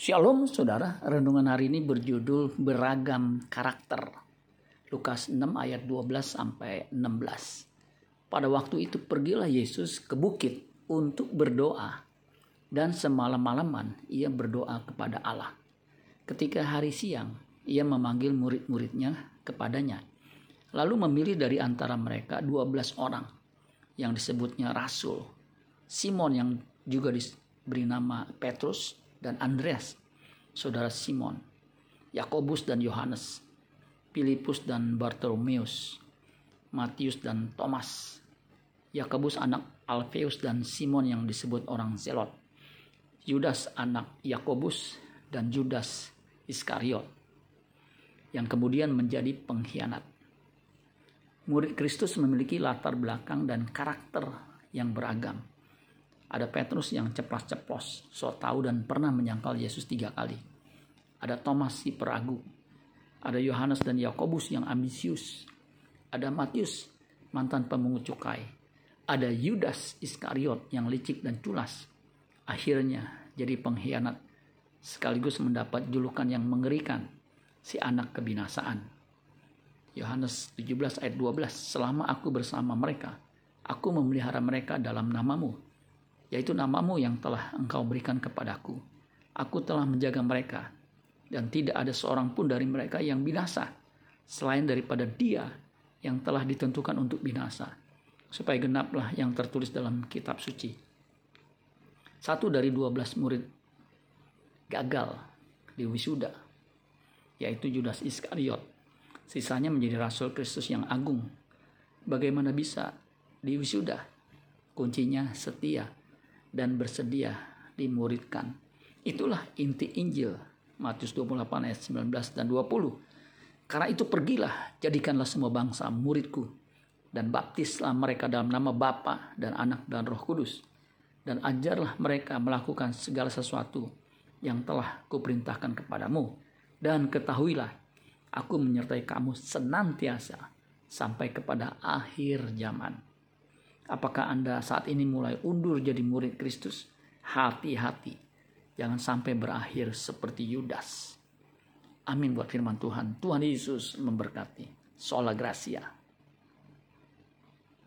Shalom saudara, renungan hari ini berjudul beragam karakter. Lukas 6 ayat 12 sampai 16. Pada waktu itu pergilah Yesus ke bukit untuk berdoa dan semalam-malaman ia berdoa kepada Allah. Ketika hari siang, ia memanggil murid-muridnya kepadanya. Lalu memilih dari antara mereka 12 orang yang disebutnya rasul. Simon yang juga diberi nama Petrus, dan Andreas, saudara Simon, Yakobus dan Yohanes, Filipus dan Bartolomeus, Matius dan Thomas, Yakobus anak Alfeus dan Simon yang disebut orang Zelot, Yudas anak Yakobus dan Judas Iskariot yang kemudian menjadi pengkhianat. Murid Kristus memiliki latar belakang dan karakter yang beragam. Ada Petrus yang ceplas-ceplos, so tahu dan pernah menyangkal Yesus tiga kali. Ada Thomas si peragu. Ada Yohanes dan Yakobus yang ambisius. Ada Matius, mantan pemungut cukai. Ada Yudas Iskariot yang licik dan culas. Akhirnya jadi pengkhianat sekaligus mendapat julukan yang mengerikan, si anak kebinasaan. Yohanes 17 ayat 12, selama aku bersama mereka, aku memelihara mereka dalam namamu yaitu namamu yang telah engkau berikan kepadaku. Aku telah menjaga mereka, dan tidak ada seorang pun dari mereka yang binasa, selain daripada dia yang telah ditentukan untuk binasa, supaya genaplah yang tertulis dalam kitab suci. Satu dari dua belas murid gagal di wisuda, yaitu Judas Iskariot. Sisanya menjadi rasul Kristus yang agung. Bagaimana bisa di wisuda? Kuncinya setia dan bersedia dimuridkan. Itulah inti Injil Matius 28 ayat 19 dan 20. Karena itu pergilah, jadikanlah semua bangsa muridku dan baptislah mereka dalam nama Bapa dan Anak dan Roh Kudus dan ajarlah mereka melakukan segala sesuatu yang telah kuperintahkan kepadamu dan ketahuilah aku menyertai kamu senantiasa sampai kepada akhir zaman. Apakah Anda saat ini mulai undur jadi murid Kristus? Hati-hati. Jangan sampai berakhir seperti Yudas. Amin buat firman Tuhan. Tuhan Yesus memberkati. Sola Gracia.